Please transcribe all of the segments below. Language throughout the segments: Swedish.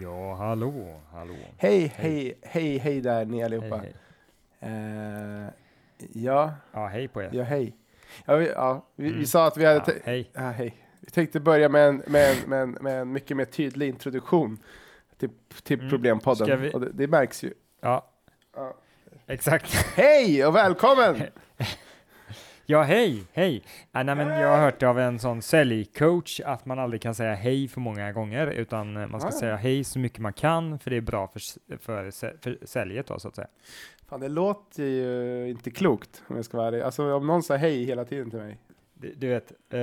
Ja, hallå, hallå. Hej, hej, hej, hej där ni Hej, allihopa. hej. Eh, ja, Ja, hej på er. ja, hej. Ja, vi, ja, vi, vi Mm. sa att vi hade... Ja, hej. ja, hej. Vi tänkte börja med en, med, en, med, en, med en mycket mer tydlig introduktion till, till Mm. Problempodden. Vi- Och det, det märks ju. Ja, Ja. exakt. Hej och välkommen! Ja, hej, hej. Ja, nej, men jag har hört av en sån säljcoach att man aldrig kan säga hej för många gånger, utan eh, man ska Ah. säga hej så mycket man kan, för det är bra för, för, för säljet då, så att säga. Fan, det låter ju inte klokt om jag ska vara ärlig. Alltså om någon säger hej hela tiden till mig. Du, du vet, eh,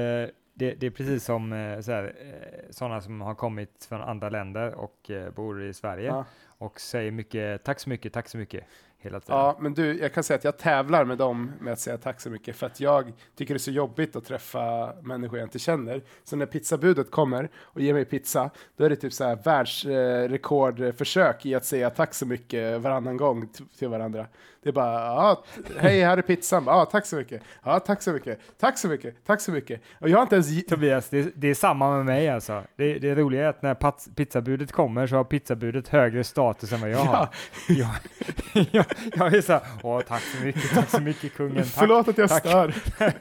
det, det är precis som eh, så här, eh, sådana som har kommit från andra länder och eh, bor i Sverige Ja. och säger mycket, tack så mycket, tack så mycket, hela tiden. Ja, men du, jag kan säga att jag tävlar med dem med att säga tack så mycket för att jag tycker det är så jobbigt att träffa människor jag inte känner. Så när pizzabudet kommer och ger mig pizza, då är det typ så här världsrekordförsök i att säga tack så mycket varannan gång till varandra. Det är bara, ja, hej, här är pizzan. Ja, tack så mycket. Ja, tack så mycket. Tack så mycket. Tack så mycket. Och jag har inte ens... Tobias, det, det är samma med mig alltså. Det, det roliga är att när pizzabudet kommer så har pizzabudet högre status än vad jag har. Jag, jag, jag är så här, åh tack så mycket, tack så mycket kungen. Tack. Förlåt att jag tack. stör.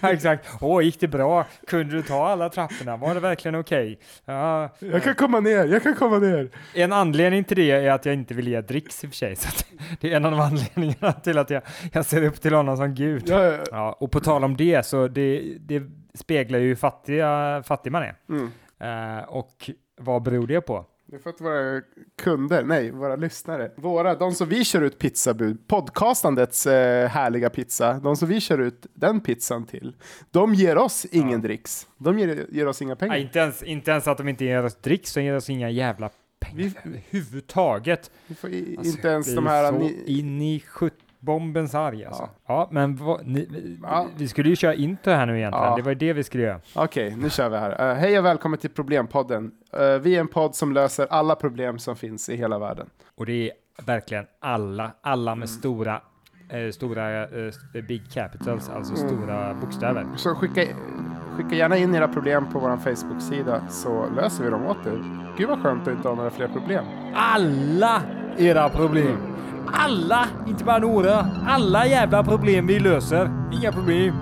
Ja, Exakt, åh gick det bra? Kunde du ta alla trapporna? Var det verkligen okej? Ja, Jag kan komma ner, jag kan komma ner. en anledning till det är att jag inte vill ge dricks i och för sig. Så det är en av anledningarna till att jag, jag ser upp till honom som gud. Ja, ja, och på tal om det så det, det speglar ju hur fattiga, fattig man är. mm. Eh, och vad beror det på? Det är för att våra kunder, nej, våra lyssnare, våra, de som vi kör ut pizzabud, podcastandets eh, härliga pizza, de som vi kör ut den pizzan till, de ger oss ingen Ja. dricks. De ger, ger oss inga pengar. Nej, inte, ens, inte ens att de inte ger oss dricks, de ger oss inga jävla pengar Vi- överhuvudtaget. Vi får i, Alltså, inte ens de är här... Ni, in i skjutbombens arg alltså. Ja. Ja, men ni, vi- Ja. vi skulle ju köra intro här nu egentligen. Ja. Det var ju det vi skulle göra. Okej, nu kör vi här. Eh, hej och välkommen till Problempodden. Eh, vi är en podd som löser alla problem som finns i hela världen. Och det är verkligen alla, alla Mm. med stora, eh, stora big capitals, alltså stora bokstäver. Så skicka, skicka gärna in era problem på vår Facebook-sida så löser vi dem åt er. Gud vad skönt att inte ha några fler problem. alla era problem. Alla, inte bara några. Alla jävla problem vi löser. Inga problem.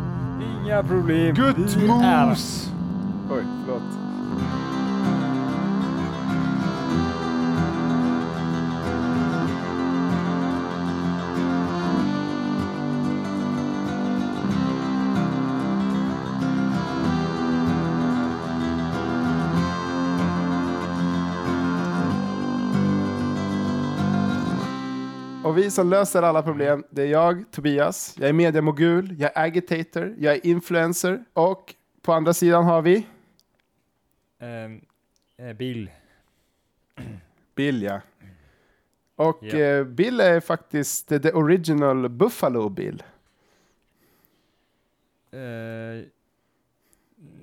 Inga problem. Är- moves! Oj, förlåt. Vi som löser alla problem, det är jag, Tobias. Jag är mediamogul, jag är agitator, jag är influencer och på andra sidan har vi eh, Bill. Bill, ja. Och eh, Bill är faktiskt the, original Buffalo Bill. Eh,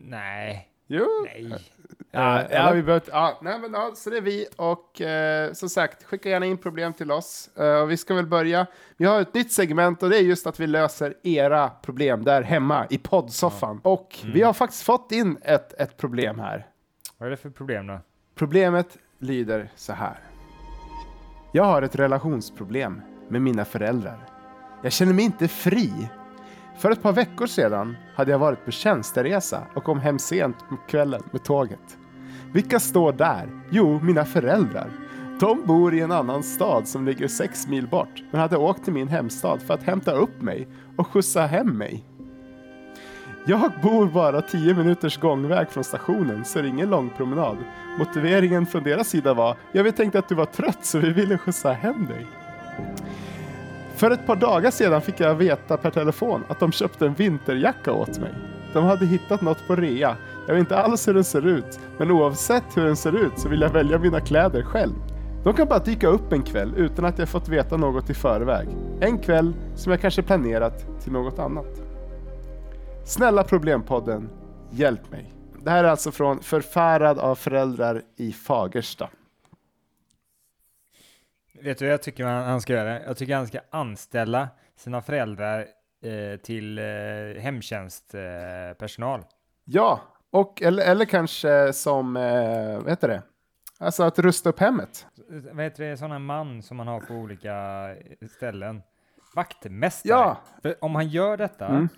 nej. Jo. Nej. Ja, Eh, ja, vi behöver, ja, nej, men, ja, så det är vi och eh, som sagt, skicka gärna in problem till oss. Eh, och vi ska väl börja. Vi har ett nytt segment och det är just att vi löser era problem där hemma i poddsoffan. Och Mm. vi har faktiskt fått in ett, ett problem här. Vad är det för problem då? Problemet lyder så här. Jag har ett relationsproblem med mina föräldrar. Jag känner mig inte fri. För ett par veckor sedan hade jag varit på tjänsteresa och kom hem sent på kvällen med tåget. Vilka står där? Jo, mina föräldrar. De bor i en annan stad som ligger sex mil bort, men hade åkt till min hemstad för att hämta upp mig och skjutsa hem mig. Jag bor bara tio minuters gångväg från stationen, så det är ingen lång promenad. Motiveringen från deras sida var, ja vi tänkte att du var trött så vi ville skjutsa hem dig. För ett par dagar sedan fick jag veta per telefon att de köpte en vinterjacka åt mig. De hade hittat något på rea. Jag vet inte alls hur den ser ut, men oavsett hur den ser ut så vill jag välja mina kläder själv. De kan bara dyka upp en kväll utan att jag fått veta något i förväg. En kväll som jag kanske planerat till något annat. Snälla Problempodden, hjälp mig. Det här är alltså från Förfärad av föräldrar i Fagersta. Vet du vad jag tycker han, ska göra? Jag tycker han ska anställa sina föräldrar eh, till eh, hemtjänstpersonal. Eh. Ja, och eller, eller kanske som, eh, vad heter det? Alltså att rusta upp hemmet. Vad heter det, sådana man som man har på olika ställen? Vaktmästare. Ja. För om han gör detta Mm.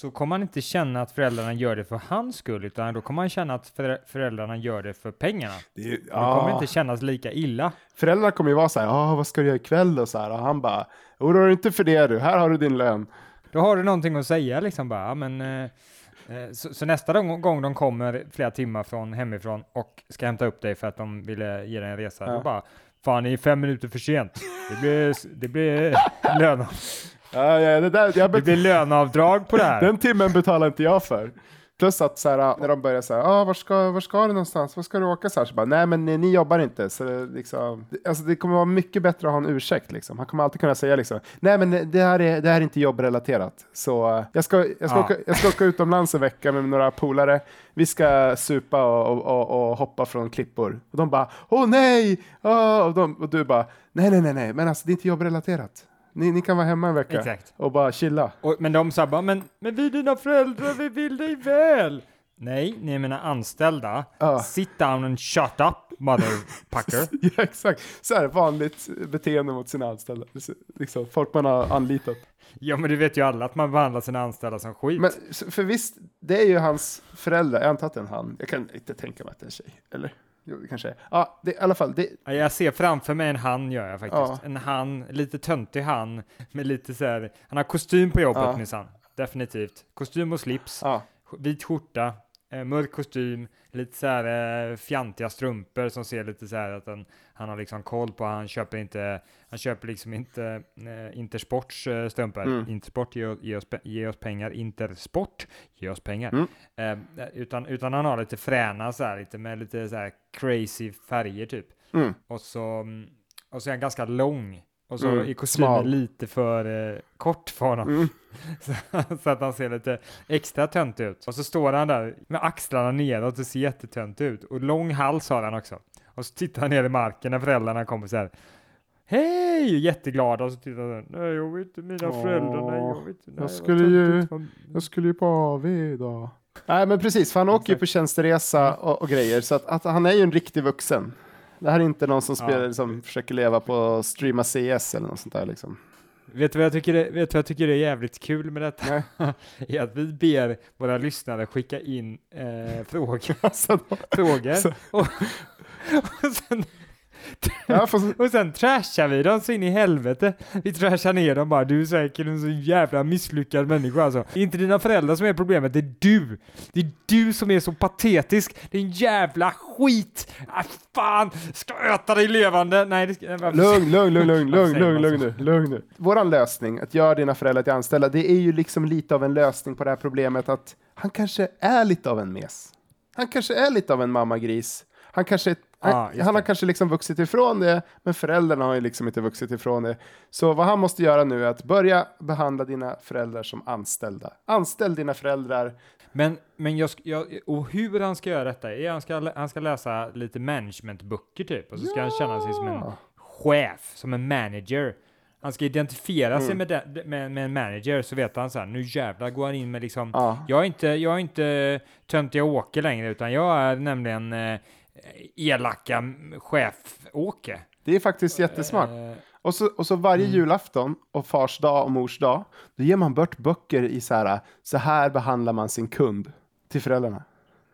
Så kommer han inte känna att föräldrarna gör det för hans skull, utan då kommer han känna att förä- föräldrarna gör det för pengarna. Det är, kommer det ja. inte kännas lika illa. Föräldrarna kommer ju vara så här, ah, vad ska du göra ikväll och så här. Och han bara, oroa dig inte för det du, här har du din lön. Då har du någonting att säga liksom bara, men eh, eh, så, så nästa gång, de kommer flera timmar från hemifrån och ska hämta upp dig för att de ville ge dig en resa, Ja. då bara, fan ni är fem minuter för sent. Det blir, det blir, lön, Ja, ja, det, där, jag det bet- blir löneavdrag på det här. den timmen betalar inte jag för. Plus att så här, när de börjar säga, ah, var, ska, var ska du någonstans, var ska du åka? Så, här, så bara, nej men ni, ni jobbar inte. Så det, liksom, det- alltså, det kommer vara mycket bättre att ha en ursäkt. Liksom. Han kommer alltid kunna säga liksom, nej men det här är, det här är inte jobbrelaterat. Så jag, ska, jag, ska Ja. åka, jag ska åka utomlands en vecka med några polare. Vi ska supa och, och, och, hoppa från klippor. Och de bara, åh nej! Åh! Och, de, och du bara, nej nej nej nej, men alltså det är inte jobbrelaterat. Ni, ni kan vara hemma en vecka Exakt. och bara chilla. Och, men de sa bara, men, men vi är dina föräldrar, vi vill dig väl. Nej, ni är mina anställda. Ja. Sit down and shut up, motherfucker. Ja, exakt. Så här vanligt beteende mot sina anställda. Liksom, folk man har anlitat. ja, men du vet ju alla att man behandlar sina anställda som skit. Men för visst, det är ju hans föräldrar. Jag antar att det är en han. Jag kan inte tänka mig att det är en tjej. Eller? Kanske. Ja, det, i alla fall. Det, Ja, Jag ser framför mig en han gör jag faktiskt. Ja. En han, lite töntig han, med lite så här, han har kostym på jobbet Ja. minsann. Definitivt. Kostym och slips, ja. vit skjorta, eh, mörk kostym, lite så här eh, fjantiga strumpor som ser lite så här att han, han har liksom koll på, han köper inte, han köper liksom inte eh, Intersports eh, strumpor. Mm. Intersport ger, oss- ger, oss, ger oss pengar, Intersport ger oss pengar. Mm. Eh, utan, utan han har lite fräna så här, lite med lite så här crazy färger typ. Mm. Och så, mm, och så är han ganska lång. Och så Mm, är kostymen smal. lite för eh, kort för honom. Mm. Så, så att han ser lite extra tönt ut. Och så står han där med axlarna neråt och ser jättetönt ut. Och lång hals har han också. Och så tittar han ner i marken när föräldrarna kommer så här. Hej! Jätteglada och så tittar han. Nej, jag vet inte, mina Åh, föräldrar, nej, jag vet inte. Nej, vad skulle ju- Jag skulle ju på AV idag. Nej, men precis. För han åker ju på tjänsteresa och, och grejer. Så att, att han är ju en riktig vuxen. Det här är inte någon som Ja. spelar, som försöker leva på streama CS eller något sånt där liksom. Vet du vad jag tycker är, vet du vad jag tycker är jävligt kul med detta? Är att vi ber våra lyssnare skicka in eh, frågor. Alltså, frågor. Och, och, sen, ja, fast, och sen trashar vi dem så in i helvete. Vi trashar ner dem bara. Du är säkert en så jävla misslyckad människa alltså. Det är inte dina föräldrar som är problemet, det är du. Det är du som är så patetisk. Det är en jävla skit. Ah, fan, ska äta dig levande. Nej, det ska... lugn, lugn, lugn, lugn, lugn, lugn, lugn, nu, lugn nu. Våran lösning, att göra dina föräldrar till anställda, det är ju liksom lite av en lösning på det här problemet att han kanske är lite av en mes. Han kanske är lite av en mammagris. Han kanske Ja, just han har det. kanske liksom vuxit ifrån det, men föräldrarna har ju liksom inte vuxit ifrån det. Så vad han måste göra nu är att börja behandla dina föräldrar som anställda. Anställ dina föräldrar. Men, men jag, jag, och hur han ska göra detta är han ska, han ska läsa lite managementböcker typ, och så ska han känna sig som en Ja. chef, som en manager. Han ska identifiera sig Mm. med, den- med, med en manager, så vet han så här, nu jävlar går han in med liksom, Ja. jag är inte, jag är inte töntiga Åke längre, utan jag är nämligen eh, elaka chef-Åke. Det är faktiskt jättesmart. Eh, Och så, och så varje Mm. julafton och fars dag och mors dag, då ger man bort böcker i så här, så här behandlar man sin kund till föräldrarna.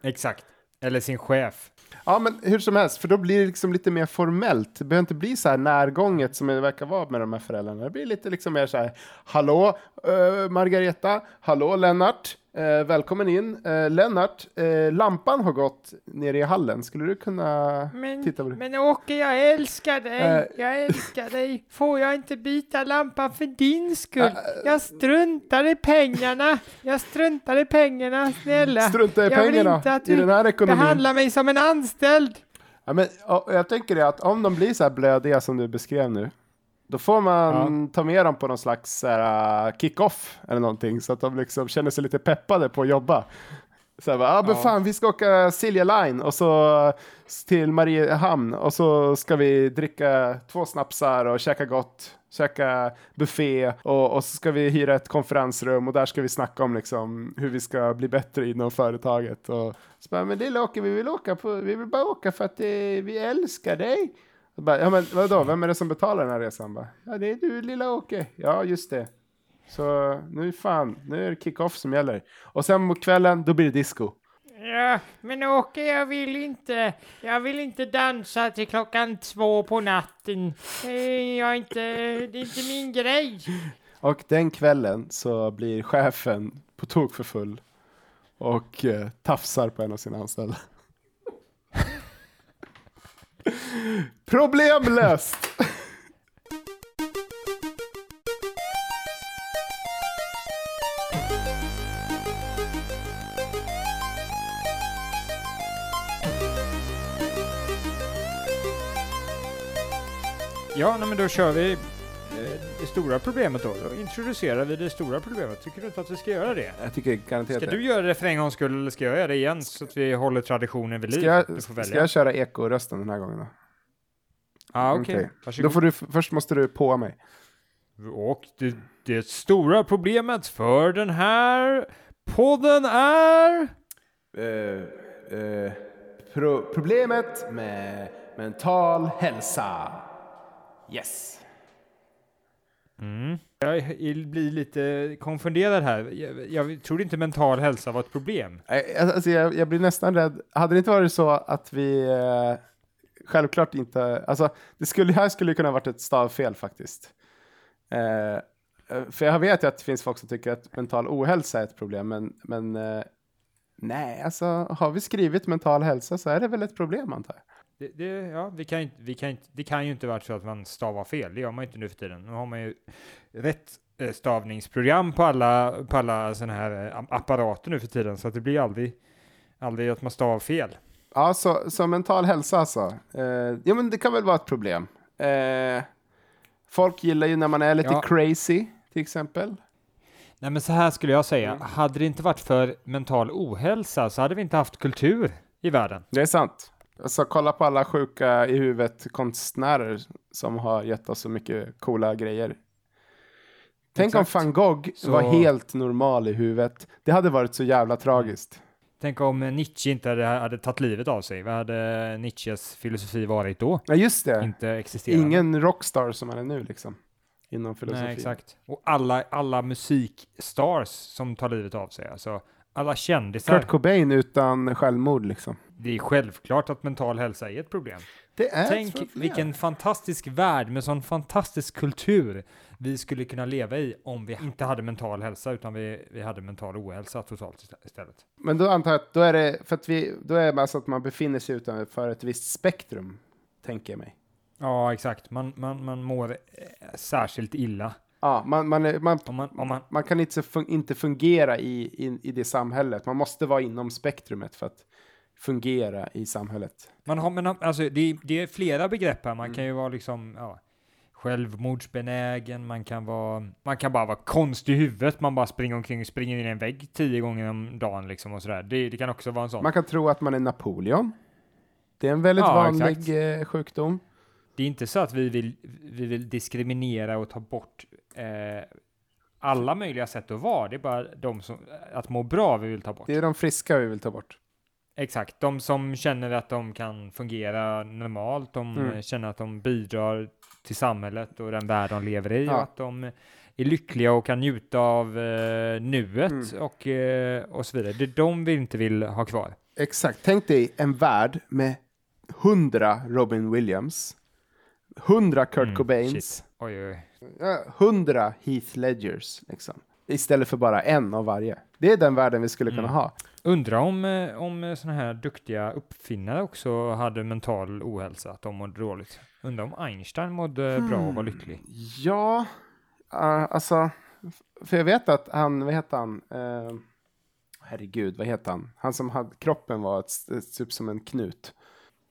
exakt. Eller sin chef. Ja, men hur som helst, för då blir det liksom lite mer formellt. Det behöver inte bli så här närgånget som det verkar vara med de här föräldrarna. Det blir lite liksom mer så här, hallå uh, Margareta, hallå Lennart, eh, välkommen in. Eh, Lennart, eh, lampan har gått ner i hallen, skulle du kunna titta på det? men Åke, jag älskar dig. Eh. jag älskar dig. Får jag inte byta lampan för din skull? Eh. jag struntar i pengarna. Jag struntar i pengarna, snälla. Strunta i jag vill pengarna inte att i den här ekonomin. behandlar mig som en anställd. Ja, men, och jag tänker det att om de blir så här blödiga som du beskrev nu, då får man ta med dem på någon slags uh, kick-off eller någonting så att de liksom känner sig lite peppade på att jobba. Så här, bara, ah, men Ja. fan, vi ska åka Silja Line och så till Mariehamn och så ska vi dricka två snapsar och käka gott. käka buffé och, och så ska vi hyra ett konferensrum och där ska vi snacka om liksom hur vi ska bli bättre inom företaget. Och så bara, men lilla Åke, vi vill åka på, vi vill bara åka för att det, vi älskar dig. Bara, ja men vadå, vem är det som betalar den här resan? Bara, ja det är du lilla Åke. Ja just det. Så nu fan, nu är det kick-off som gäller. Och sen på kvällen, då blir det disco. Ja, men Åke, jag vill inte, jag vill inte dansa till klockan två på natten. Jag är inte, det är inte min grej. Och den kvällen så blir chefen på tok för full och eh, tafsar på en av sina anställda. Problemlöst! Ja, men då kör vi det stora problemet då. Då introducerar vi det stora problemet. Tycker du inte att vi ska göra det? Jag tycker garanterat Ska det. du göra det för en gångs skull eller ska jag göra det igen så att vi håller traditionen vid liv? Ska jag, du får ska välja. jag köra ekorösten den här gången då? ah, okej. Okej. Då Varsågod. får du, först måste du på mig. Och det, det stora problemet för den här podden är... Eh, eh, pro problemet med mental hälsa. Yes. Mm. Jag blir lite konfunderad här. Jag, jag trodde inte mental hälsa var ett problem. Alltså jag, jag blir nästan rädd. Hade det inte varit så att vi eh, självklart inte, alltså det skulle, här skulle kunna varit ett stavfel faktiskt. Eh, eh, för jag vet ju att det finns folk som tycker att mental ohälsa är ett problem, men, men eh, nej, alltså har vi skrivit mental hälsa så är det väl ett problem antar jag. Det, det, ja, vi kan, vi kan det kan ju inte vara så att man stavar fel. Det gör man ju inte nu för tiden. Nu har man ju rätt eh, stavningsprogram på alla, på alla sådana här eh, apparater nu för tiden, så att det blir aldrig, aldrig att man stavar fel. Ja, så, så mental hälsa alltså. Eh, ja, men det kan väl vara ett problem. Eh, folk gillar ju när man är lite Ja. crazy, till exempel. Nej, men så här skulle jag säga. Mm. Hade det inte varit för mental ohälsa så hade vi inte haft kultur i världen. Det är sant. Alltså kolla på alla sjuka i huvudet konstnärer som har gett oss så mycket coola grejer. Tänk Exakt. om van Gogh Så- var helt normal i huvudet. Det hade varit så jävla tragiskt. Tänk om Nietzsche inte hade, hade tagit livet av sig. Vad hade Nietzsches filosofi varit då? Ja, just det. Inte existerande. Ingen rockstar som han är nu liksom. Inom filosofi. Nej, exakt. Och alla, alla musikstars som tar livet av sig. Alltså, alla kändisar. Kurt Cobain utan självmord liksom. Det är självklart att mental hälsa är ett problem. Det är Tänk fler. vilken fantastisk värld med sån fantastisk kultur vi skulle kunna leva i om vi inte hade mental hälsa utan vi, vi hade mental ohälsa totalt istä- istället. Men då antar jag att då är det för att vi, då är det alltså att man befinner sig utanför ett visst spektrum, tänker jag mig. Ja, exakt. Man, man, man mår eh, särskilt illa. Ja, man, man, är, man, Om man, om man, man kan inte, fun- inte fungera i, i, i det samhället. Man måste vara inom spektrumet för att fungera i samhället. man har, men alltså, det, är- det är flera begrepp här. Man Mm. kan ju vara liksom, ja, självmordsbenägen, man kan vara, man kan bara vara konstig i huvudet, man bara springer omkring och springer in i en vägg tio gånger om dagen liksom och sådär. Det, det kan också vara en sån. Man kan tro att man är Napoleon. Det är en väldigt Ja, vanlig exakt. eh, sjukdom. Det är inte så att vi vill, vi vill diskriminera och ta bort eh, alla möjliga sätt att vara. Det är bara de som, att må bra vi vill ta bort. Det är de friska vi vill ta bort. Exakt, de som känner att de kan fungera normalt, de Mm. känner att de bidrar till samhället och den värld de lever i Ja. och att de är lyckliga och kan njuta av eh, nuet Mm. och, eh, och så vidare. Det är de vi inte vill ha kvar. Exakt. Tänk dig en värld med hundra Robin Williams, hundra Kurt Mm, Cobains. Oj, oj, oj. Ja, hundra Heath Ledgers, liksom. Istället för bara en av varje. Det är den världen vi skulle kunna Mm. ha. Undrar om, eh, om sådana här duktiga uppfinnare också hade mental ohälsa, att de mådde dåligt. Undrar om Einstein mådde bra och var lycklig. Ja, uh, alltså, för jag vet att han, vad heter han? Uh, herregud, vad heter han? Han som hade, kroppen var ett, ett, typ som en knut.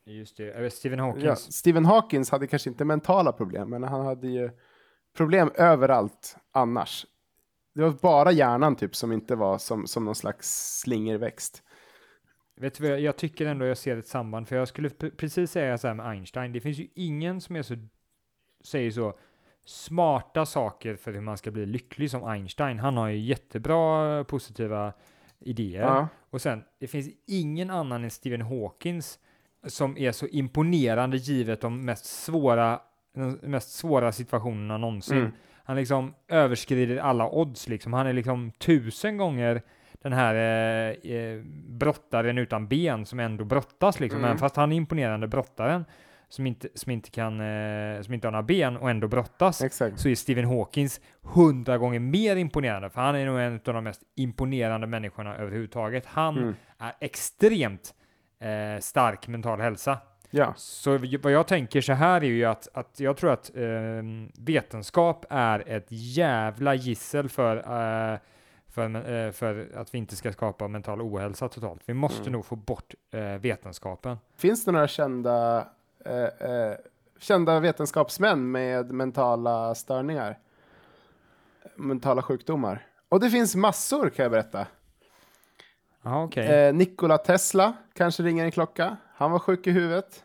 Just det, eh, Stephen Hawkins. Ja, Stephen Hawkings hade kanske inte mentala problem, men han hade ju problem överallt annars. Det var bara hjärnan typ som inte var som, som någon slags slingerväxt. Vet du vad, jag- tycker ändå jag ser ett samband, för jag skulle pre- precis säga så här med Einstein, det finns ju ingen som är så, säger så, smarta saker för hur man ska bli lycklig som Einstein. Han har ju jättebra positiva idéer. Ja. Och sen, det finns ingen annan än Stephen Hawkins som är så imponerande givet de mest svåra, de mest svåra situationerna någonsin. Mm. Han liksom överskrider alla odds liksom. Han är liksom tusen gånger den här eh, eh, brottaren utan ben som ändå brottas liksom. Mm. Även fast han är imponerande brottaren som inte, som inte kan, eh, som inte har några ben och ändå brottas Exakt. så är Stephen Hawkins hundra gånger mer imponerande, för han är nog en av de mest imponerande människorna överhuvudtaget. Han Mm. är extremt eh, stark mental hälsa. Ja. Så vad jag tänker så här är ju att, att jag tror att eh, vetenskap är ett jävla gissel för, eh, för, eh, för att vi inte ska skapa mental ohälsa totalt. Vi måste Mm. nog få bort eh, vetenskapen. Finns det några kända, eh, kända vetenskapsmän med mentala störningar? Mentala sjukdomar? Och det finns massor kan jag berätta. Ja, okej. Eh, Nikola Tesla kanske ringer en klocka. Han var sjuk i huvudet.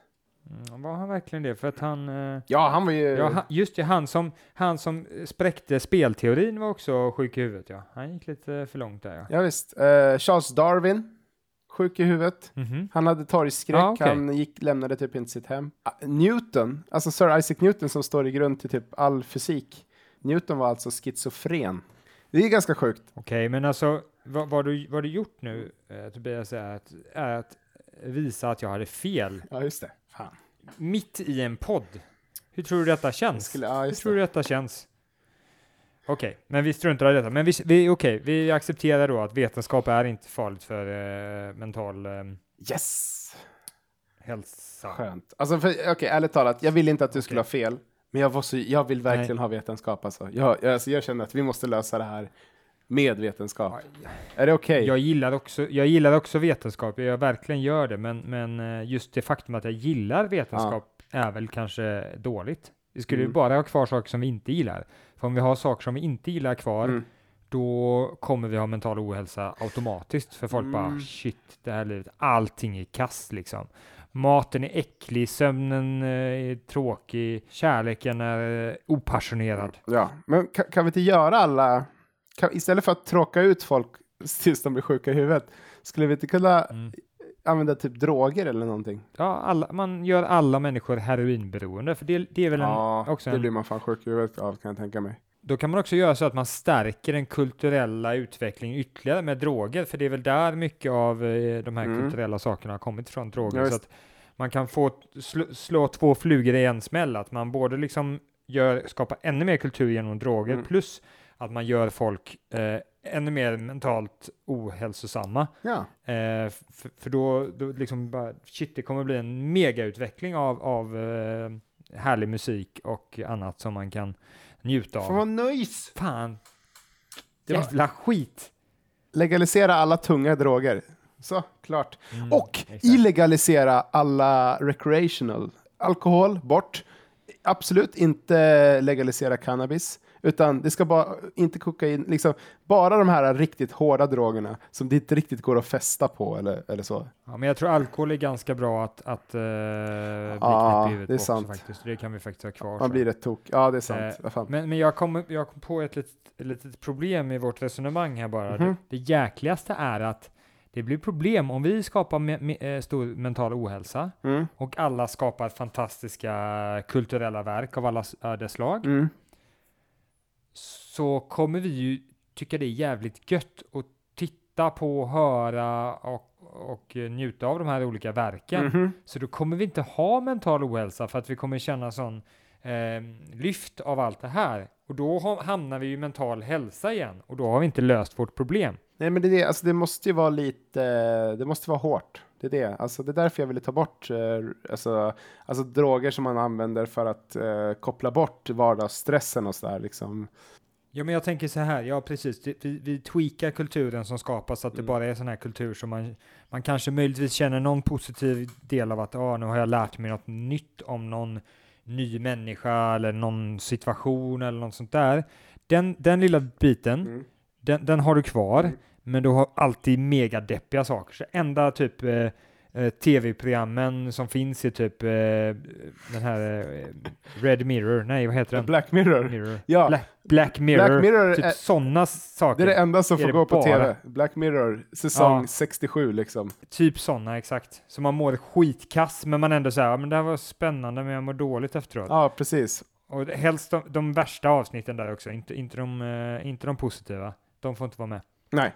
Mm, var han verkligen det? För att han... Eh, Ja, han var ju... Ja, han, just det, han som, han som spräckte spelteorin var också sjuk i huvudet, ja. Han gick lite för långt där, ja. Ja, visst. Eh, Charles Darwin, sjuk i huvudet. Mhm. Han hade torgskräck, Ah, okej. han gick, lämnade typ inte sitt hem. Ah, Newton, alltså Sir Isaac Newton som står i grund till typ all fysik. Newton var alltså schizofren. Det är ganska sjukt. Okej, men alltså, vad, vad, du, vad du gjort nu, eh, Tobias, är att, är att visa att jag hade fel Ja, just det. Fan. mitt i en podd. Hur tror du detta känns? skulle, ja, Hur tror du detta känns? Okej, men vi struntar i detta. Men vi, vi, okej, vi accepterar då att vetenskap är inte farligt för eh, mental eh, Yes! hälsa. Skönt. Alltså, okej, ärligt talat, jag vill inte att du skulle ha fel. Men jag, var så, jag vill verkligen ha vetenskap alltså. Jag, jag, alltså. jag känner att vi måste lösa det här med vetenskap. Är det okej? Jag gillar, också, jag gillar också vetenskap, jag verkligen gör det, men, men eh, just det faktum att jag gillar vetenskap är väl kanske dåligt. Vi skulle ju Mm. bara ha kvar saker som vi inte gillar. För om vi har saker som vi inte gillar kvar, Mm. då kommer vi ha mental ohälsa automatiskt. För folk bara, Mm. shit, det här livet, allting är kast liksom. Maten är äcklig, sömnen eh, är tråkig, kärleken är eh, opassionerad. Ja, men kan, kan vi inte göra alla... Kan, istället för att tråka ut folk tills de blir sjuka i huvudet, skulle vi inte kunna Mm. använda typ droger eller någonting? Ja, alla, man gör alla människor heroinberoende, för det, det är väl en, Ja, också det en blir man fan sjuk i huvudet av kan jag tänka mig. Då kan man också göra så att man stärker den kulturella utvecklingen ytterligare med droger, för det är väl där mycket av eh, de här Mm. kulturella sakerna har kommit från, droger. Ja, så att man kan få slå, slå två flugor i en smäll, att man både liksom gör, skapar ännu mer kultur genom droger, Mm. plus att man gör folk eh, ännu mer mentalt ohälsosamma. Ja, Eh, för, för då, då liksom bara, shit, det kommer bli en megautveckling av, av eh, härlig musik och annat som man kan njuta av. vad nice! Fan. Det var- Jävla skit. Legalisera alla tunga droger. Så, klart. Mm, Och exakt. illegalisera alla recreational. Alkohol, bort. Absolut inte legalisera cannabis. Utan det ska bara, inte kokain, liksom bara de här riktigt hårda drogerna som det inte riktigt går att festa på eller, eller så. Ja, men jag tror alkohol är ganska bra att, att uh, bli Ja, huvudet det är sant. faktiskt. Det kan vi faktiskt ha kvar. Man så. blir rätt tok. Ja, det är sant. Eh. Men, men jag, kom, jag kom på ett litet, ett litet problem i vårt resonemang här bara. Mhm. Det, det jäkligaste är att det blir problem om vi skapar me, me, eh, stor mental ohälsa Mm. och alla skapar fantastiska kulturella verk av alla s- öde slag. Mm. Så kommer vi ju tycka det är jävligt gött att titta på, höra och, och njuta av de här olika verken. Mhm. Så då kommer vi inte ha mental ohälsa för att vi kommer känna sån eh, lyft av allt det här. Och då ha, hamnar vi i mental hälsa igen och då har vi inte löst vårt problem. Nej, men det, är det, alltså, det måste ju vara lite, det måste vara hårt. Det är det. Alltså, det är därför jag ville ta bort eh, alltså, alltså, droger som man använder för att eh, koppla bort vardagsstressen och sådär. Liksom. Ja, men jag tänker så här, ja precis, det, vi, vi tweakar kulturen som skapas så att det Mm. bara är sån här kultur som man, man kanske möjligtvis känner någon positiv del av att ah, nu har jag lärt mig något nytt om någon ny människa eller någon situation eller något sånt där. Den, den lilla biten, Mm. den, den har du kvar, Mm. men du har alltid mega deppiga saker. Så enda typ eh, tv-programmen som finns i typ eh, den här eh, Red Mirror, nej vad heter den? Black Mirror. Mirror. Ja, Black, Black Mirror, Black Mirror typ sådana det saker. är det enda som är får det gå på bara. tv. Black Mirror, säsong Ja. 67 liksom. Typ sådana, exakt. Så man mår skitkass, men man ändå säger, ja men det här var spännande, men jag mår dåligt efteråt. Ja, precis. Och det- helst de, de värsta avsnitten där också, inte, inte, de, eh, inte de positiva. De får inte vara med. Nej,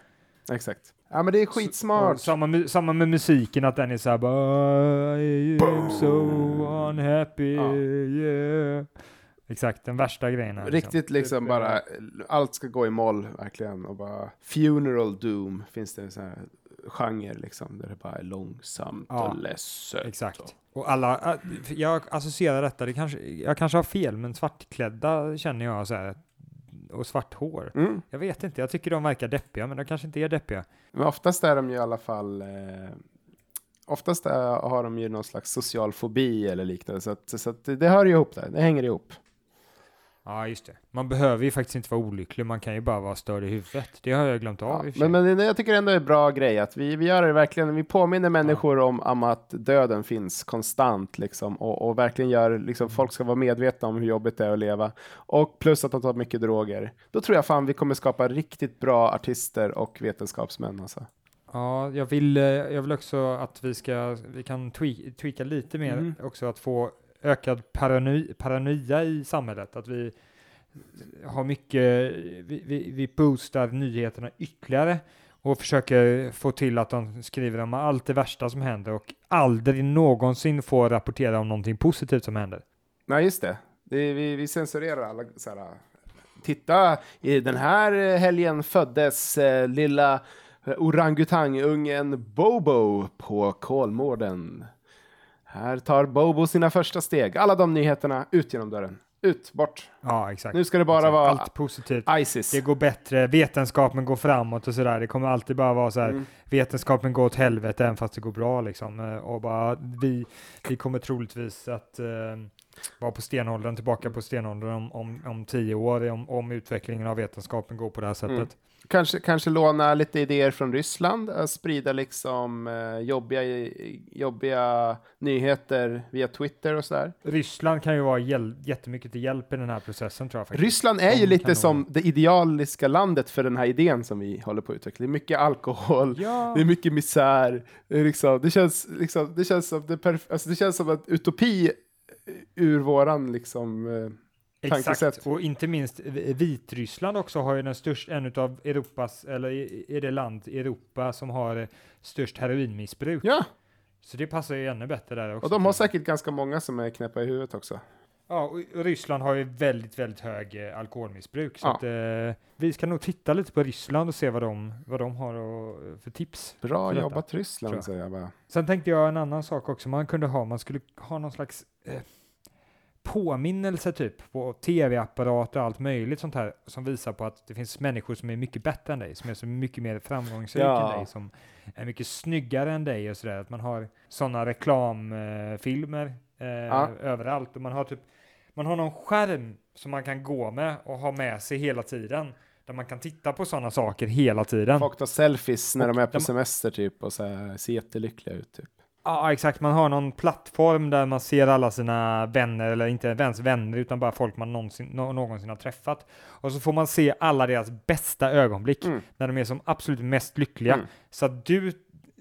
exakt. Ja, men det är Och skitsmart. samma, mu- samma med musiken, att den är såhär bara I am so unhappy, Ja. yeah. Exakt, den värsta grejen. här, Riktigt liksom Typ, bara, allt ska gå i moll verkligen. Och bara, funeral doom finns det en sån här genre liksom. Där det bara är långsamt Ja, och ledset. Exakt. Och alla, äh, jag associerar detta, det kanske, jag kanske har fel, men svartklädda känner jag så här och svart hår. Mm. Jag vet inte, jag tycker de verkar deppiga, men de kanske inte är deppiga. Men oftast är de ju i alla fall... Eh, oftast är, har de ju någon slags social fobi eller liknande. Så, att, så att det, hör ju ihop där. Det hänger ihop. Ja, just det. Man behöver ju faktiskt inte vara olycklig, man kan ju bara vara störd i huvudet. Det har jag glömt av Ja, men, men jag tycker ändå det är en bra grej att vi, vi gör det verkligen. Vi påminner människor om, om att döden finns konstant liksom, och, och verkligen gör liksom, folk ska vara medvetna om hur jobbigt det är att leva. Och plus att de tar mycket droger. Då tror jag fan vi kommer skapa riktigt bra artister och vetenskapsmän. Alltså. Ja, jag vill, eh, jag vill också att vi ska, vi kan twe- tweaka lite mer Mm. också, att få ökad paranoia, paranoia i samhället. Att vi har mycket, vi, vi, vi boostar nyheterna ytterligare och försöker få till att de skriver om allt det värsta som händer och aldrig någonsin får rapportera om någonting positivt som händer. Nej, just det. det vi, vi censurerar alla så här. Titta, i den här helgen föddes eh, lilla orangutangungen Bobo på Kolmården. Här tar Bobo sina första steg. Alla de nyheterna ut genom dörren. Ut, bort. Ja, exakt. Nu ska det bara Exakt. vara Allt positivt. Isis. Det går bättre, vetenskapen går framåt och sådär. Det kommer alltid bara vara så här, Mm. vetenskapen går åt helvete även fast det går bra liksom. Eh, Och bara, vi, vi kommer troligtvis att eh, vara på stenåldern, tillbaka på stenåldern om, om, om tio år, om, om utvecklingen av vetenskapen går på det här sättet. Mm. Kanske, kanske låna lite idéer från Ryssland, äh, sprida liksom eh, jobbiga, jobbiga nyheter via Twitter och sådär. Ryssland kan ju vara hjäl- jättemycket till hjälp i den här processen tror jag faktiskt. Ryssland är ju lite som det idealiska landet för den här idén som vi håller på att utveckla. Det är mycket alkohol, Ja, det är mycket misär. Liksom, det, känns, liksom, det, känns som det, perf- alltså det känns som att utopi ur våran liksom... Eh, exakt. Och inte minst V- Vitryssland också har ju den största, en av Europas, eller är det land i Europa som har eh, störst heroinmissbruk. ja, Så det passar ju ännu bättre där också. och de har säkert ganska många som är knäppa i huvudet också. Ja, och Ryssland har ju väldigt, väldigt hög eh, alkoholmissbruk. Så Ja. att, eh, vi ska nog titta lite på Ryssland och se vad de, vad de har och, för tips. Bra För detta, jobbat tror Ryssland jag. säger jag bara. Sen tänkte jag en annan sak också man kunde ha. Man skulle ha någon slags eh, påminnelse typ på tv-apparat och allt möjligt sånt här som visar på att det finns människor som är mycket bättre än dig, som är så mycket mer framgångsrika Ja. än dig, som är mycket snyggare än dig och sådär. Att man har sådana reklamfilmer eh, Ja. överallt och man har typ man har någon skärm som man kan gå med och ha med sig hela tiden. Där man kan titta på sådana saker hela tiden. Folk tar selfies när Och de är på de- semester typ och så här, ser jättelyckliga ut. Typ. Ja, exakt. Man har någon plattform där man ser alla sina vänner, eller inte ens vänner, utan bara folk man någonsin, nå- någonsin har träffat. Och så får man se alla deras bästa ögonblick, Mm. när de är som absolut mest lyckliga. Mm. Så att du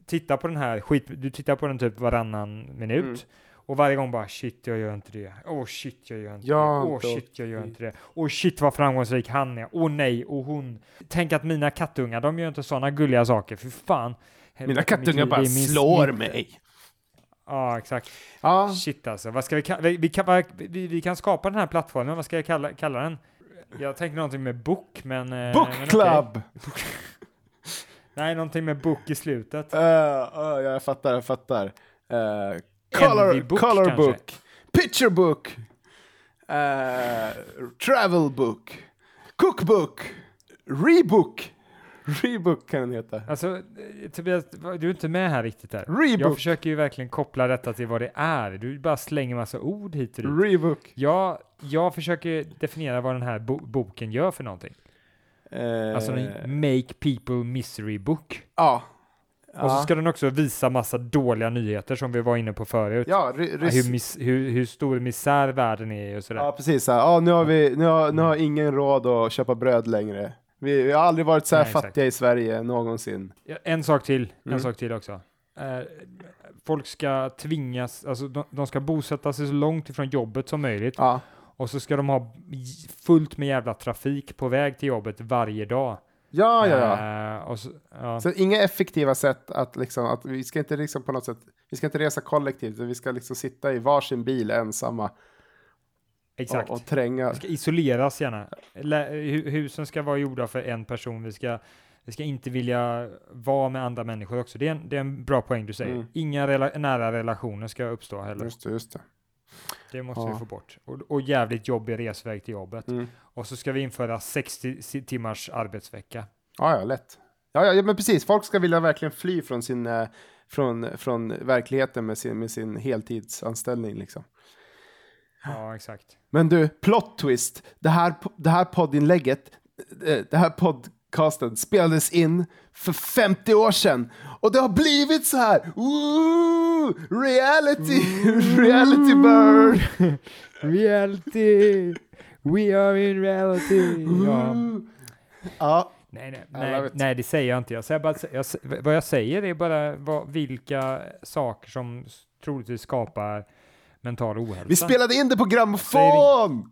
tittar på den här skit, du tittar på den typ varannan minut. Mm. Och varje gång bara shit, jag gör inte det. Åh shit, jag gör inte Jag det. Åh inte shit, jag gör inte det. Åh shit, vad framgångsrik han är. Åh nej, och hon. Tänk att mina kattungar, de gör inte sådana gulliga saker. För fan. Mina kattungar bara slår mig. Ja, exakt. Ja, Shit alltså, vad ska vi, vi, vi, kan, vi, vi kan skapa den här plattformen, vad ska jag kalla, kalla den? Jag tänker någonting med men... eh, Book men. Club! Nej, någonting med book i slutet. Uh, uh, jag fattar, jag fattar. Uh, color book, color kanske? book, picture book, uh, travel book, cookbook, rebook. Rebook kan den heta. Alltså, eh, Tobias, du är inte med här riktigt där. Jag Rebook. försöker ju verkligen koppla detta till vad det är. Du bara slänger massa ord hit och dit. Rebook. Jag, jag försöker definiera vad den här bo boken gör för någonting. Uh, Alltså en make people misery book. Ja. Ja. Och så ska den också visa massa dåliga nyheter som vi var inne på förut. Ja, hur, mis, hur, hur stor misär världen är och sådär. ja precis. Ja, nu, har vi, nu, har, nu har ingen råd att köpa bröd längre. Vi, vi har aldrig varit så här Nej, exakt. fattiga i Sverige någonsin. Ja, En sak till, Mm. en sak till också. Eh, folk ska tvingas, alltså de, de ska bosätta sig så långt ifrån jobbet som möjligt Ja, och så ska de ha fullt med jävla trafik på väg till jobbet varje dag. ja, ja. ja. Och så, ja. Så inga effektiva sätt att liksom, att vi ska inte liksom på något sätt, vi ska inte resa kollektivt, vi ska liksom sitta i varsin bil ensamma Exakt. och, och tränga. Det ska isoleras gärna. Husen ska vara gjorda för en person. Vi ska, vi ska inte vilja vara med andra människor också. Det är en, det är en bra poäng du säger. Mm. Inga rela- nära relationer ska uppstå heller. Just det, just det. Det måste Ja. vi få bort. Och, och jävligt jobbig resväg till jobbet. Mm. Och så ska vi införa 60 si- timmars arbetsvecka. Ja, ja, lätt. Ja, ja, ja, men precis. Folk ska vilja verkligen fly från sin, eh, från, från verkligheten med sin, med sin heltidsanställning liksom. Ja, exakt. Men du, plot twist. Det här, det här poddinlägget, eh, det här podcasten spelades in för 50 år sedan. Och det har blivit så här. Woo! Reality! Reality bird! Reality! We are in reality! Ja. Ja, Nej, nej, nej, nej, det säger jag inte. Jag säger bara, jag, vad jag säger är bara vad, vilka saker som troligtvis skapar mental ohälsa. vi spelade in det på grammofon!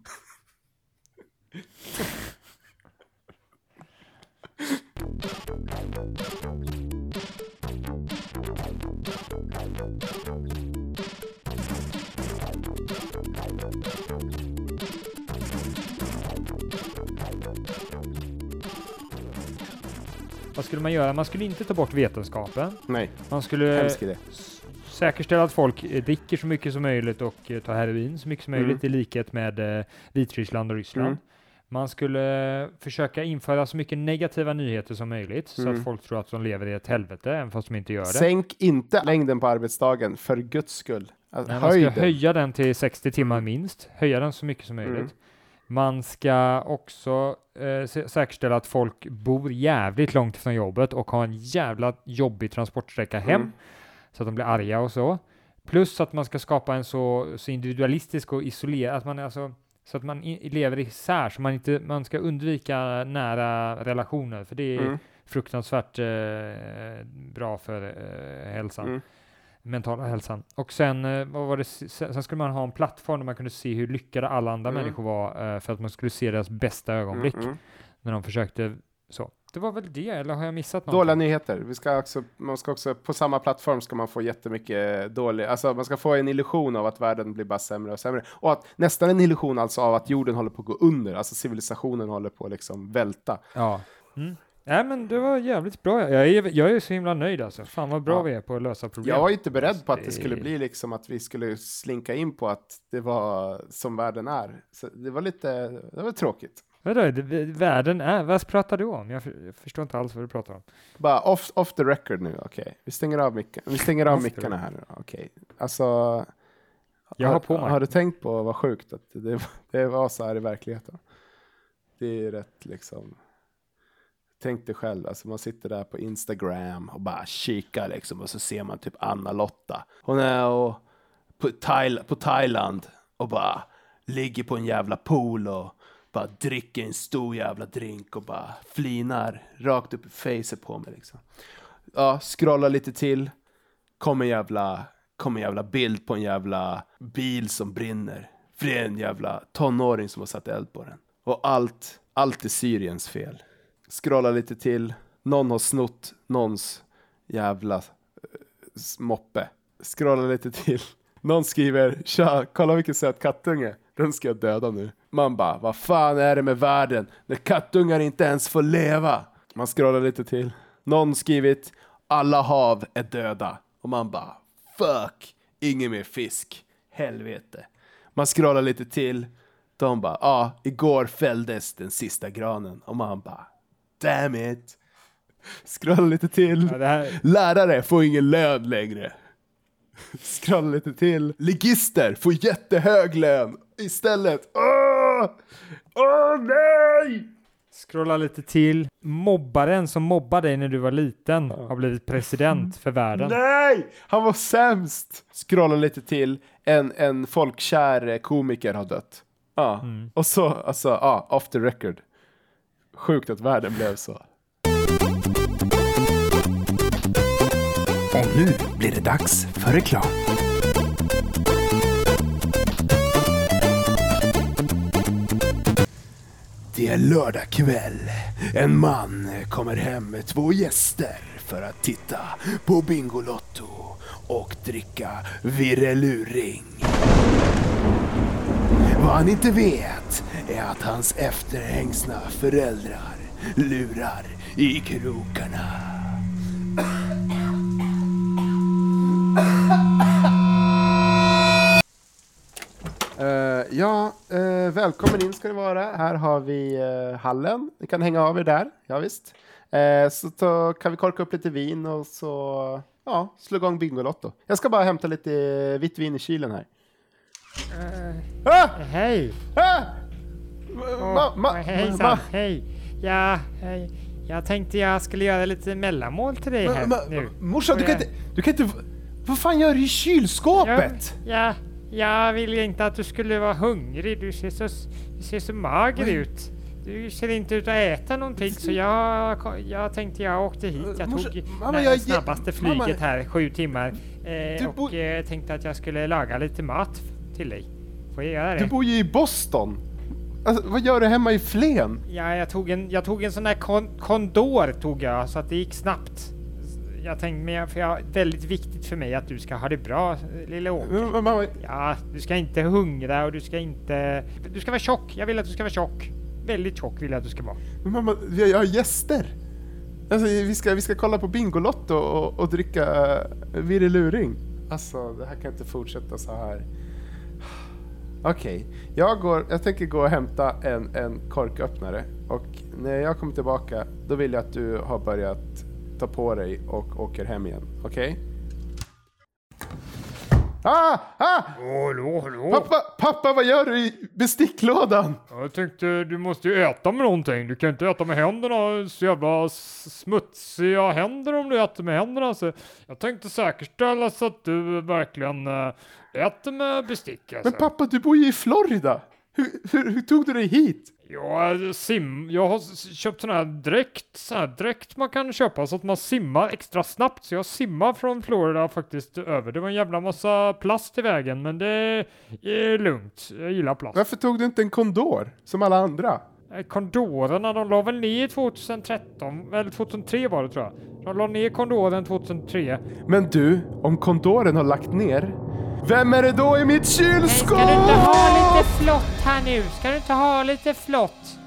Vad skulle man göra? Man skulle inte ta bort vetenskapen. Nej, Man skulle hemsk idé. Säkerställa att folk eh, dricker så mycket som möjligt och eh, tar heroin så mycket som Mm. möjligt i likhet med eh, Vitryssland och Ryssland. Mm. Man skulle försöka införa så mycket negativa nyheter som möjligt så Mm. att folk tror att de lever i ett helvete även fast de inte gör det. Sänk inte längden på arbetsdagen, för guds skull. Alltså, Nej, man ska den. höja den till 60 timmar minst, höja den så mycket som möjligt. Mm. Man ska också eh, sä- säkerställa att folk bor jävligt långt från jobbet och har en jävla jobbig transportsträcka hem Mm. Så att de blir arga och så. Plus att man ska skapa en så, så individualistisk och isolerad, att man är alltså så att man i, lever isär, så man inte, man ska undvika nära relationer, för det är Mm. fruktansvärt eh, bra för eh, hälsan Mm. mentala hälsan. Och sen, eh, vad var det, sen skulle man ha en plattform där man kunde se hur lyckade alla andra Mm. människor var eh, för att man skulle se deras bästa ögonblick Mm, mm. när de försökte så. Det var väl det, eller har jag missat något? Dåliga nyheter. Vi ska också, man ska också, på samma plattform ska man få jättemycket dålig, alltså man ska få en illusion av att världen blir bara sämre och sämre. Och att, nästan en illusion alltså av att jorden håller på att gå under, alltså civilisationen håller på att liksom välta. Ja. Mm. Nej men det var jävligt bra. Jag är, jag är så himla nöjd alltså. Fan vad bra Ja. vi är på att lösa problem. Jag var inte beredd på att det Det- skulle bli liksom att vi skulle slinka in på att det var som världen är. Så det var lite, det var tråkigt. Vadå, världen är, vad pratar du om? Jag, för, jag förstår inte alls vad du pratar om. Bara off, off the record nu, okej. Vi stänger av micken. Vi stänger av mickarna här nu, okej. Alltså, Jag har på mig. Har du tänkt på vad sjukt att det, det var så här i verkligheten? Det är rätt liksom. Tänk dig själv, alltså man sitter där på Instagram och bara kikar liksom och så ser man typ Anna-Lotta. Hon är och, på, Thail, på Thailand och bara ligger på en jävla pool och bara dricker en stor jävla drink och bara flinar rakt upp i facet på mig liksom. Ja, scrollar lite till. Kommer en jävla, kommer en jävla bild på en jävla bil som brinner. För det är en jävla tonåring som har satt eld på den. Och allt, allt är Syriens fel. Scrollar lite till. Någon har snott någons jävla eh, moppe. Scrollar lite till. Någon skriver Tja, kolla vilken söt kattunge. Den ska jag döda nu. Man bara, vad fan är det med världen när kattungar inte ens får leva? Man scrollar lite till. Någon skrivit alla hav är döda. Och man bara, fuck, ingen mer fisk. Helvete. Man scrollar lite till. De bara, ja, ah, igår fälldes den sista granen. Och man bara, damn it. Scrollar lite till. Ja, här, Lärare får ingen lön längre. Scrolla lite till. Ligister får jättehög lön istället. Åh! Åh nej! Scrolla lite till. Mobbaren som mobbade dig när du var liten har blivit president för världen. Nej! Han var sämst! Scrolla lite till. En, en folkkär komiker har dött. Ja. Mm. Och så, alltså, ja, off the record. Sjukt att världen blev så. Nu blir det dags för reklam. Det är lördag kväll. En man kommer hem med två gäster för att titta på Bingolotto och dricka virreluring. Vad han inte vet är att hans efterhängsna föräldrar lurar i krokarna. Ja, eh, välkommen in ska ni vara. Här har vi eh, hallen. Ni kan hänga av er där. Ja, visst. Eh, så ta, kan vi korka upp lite vin och så ja, slå igång Bingolotto. Jag ska bara hämta lite eh, vitt vin i kylen här. Ah! Hej! Ah! Ma, ma, Hejsan, ma, hej. Ja, hej. Jag tänkte jag skulle göra lite mellanmål till dig här nu. morsan, du kan inte... Du kan inte... Vad fan gör du i kylskåpet? Ja, ja, jag ville inte att du skulle vara hungrig. Du ser så, du ser så mager Men- ut. Du ser inte ut att äta någonting så jag, jag tänkte jag åkte hit. Jag Morsa- tog mamma, det jag snabbaste mamma- flyget här, sju timmar. Eh, och eh, tänkte att jag skulle laga lite mat till dig. Får jag göra det? Du bor ju i Boston. Alltså, vad gör du hemma i Flen? Ja, jag tog en, jag tog en sån där kon, kondor tog jag så att det gick snabbt. Jag tänkte, men jag, för jag, väldigt viktigt för mig att du ska ha det bra, lille Åke. Mm, Mamma, Ja, du ska inte hungra och du ska inte... Du ska vara tjock. Jag vill att du ska vara tjock. Väldigt tjock vill jag att du ska vara. mamma jag har gäster. Alltså, vi, ska, vi ska kolla på Bingolotto och, och dricka uh, virreluring. Alltså, det här kan inte fortsätta så här. Okej, jag, går, jag tänker gå och hämta en, en korköppnare. Och när jag kommer tillbaka, då vill jag att du har börjat ta på dig och åker hem igen. Okej? Ah! Ah! Hallå, hallå! Pappa, pappa, vad gör du i besticklådan? Jag tänkte, du måste ju äta med någonting. Du kan inte äta med händerna. Så jävla smutsiga händer om du äter med händerna. Så jag tänkte säkerställa så att du verkligen äh, äter med bestick. Alltså. Men pappa, du bor ju i Florida. Hur, hur, hur tog du dig hit? Jag, sim, jag har köpt sån här dräkt, sån här dräkt man kan köpa så att man simmar extra snabbt. Så jag simmar från Florida faktiskt över. Det var en jävla massa plast i vägen, men det är lugnt. Jag gillar plast. Varför tog du inte en kondor som alla andra? Eh, Kondorerna, de la väl ner 2013, eller 2003 var det tror jag. De la ner kondoren 2003. Men du, om kondoren har lagt ner, vem är det då i mitt kylskåp? Ska du inte ha lite flott här nu? Ska du inte ha lite flott?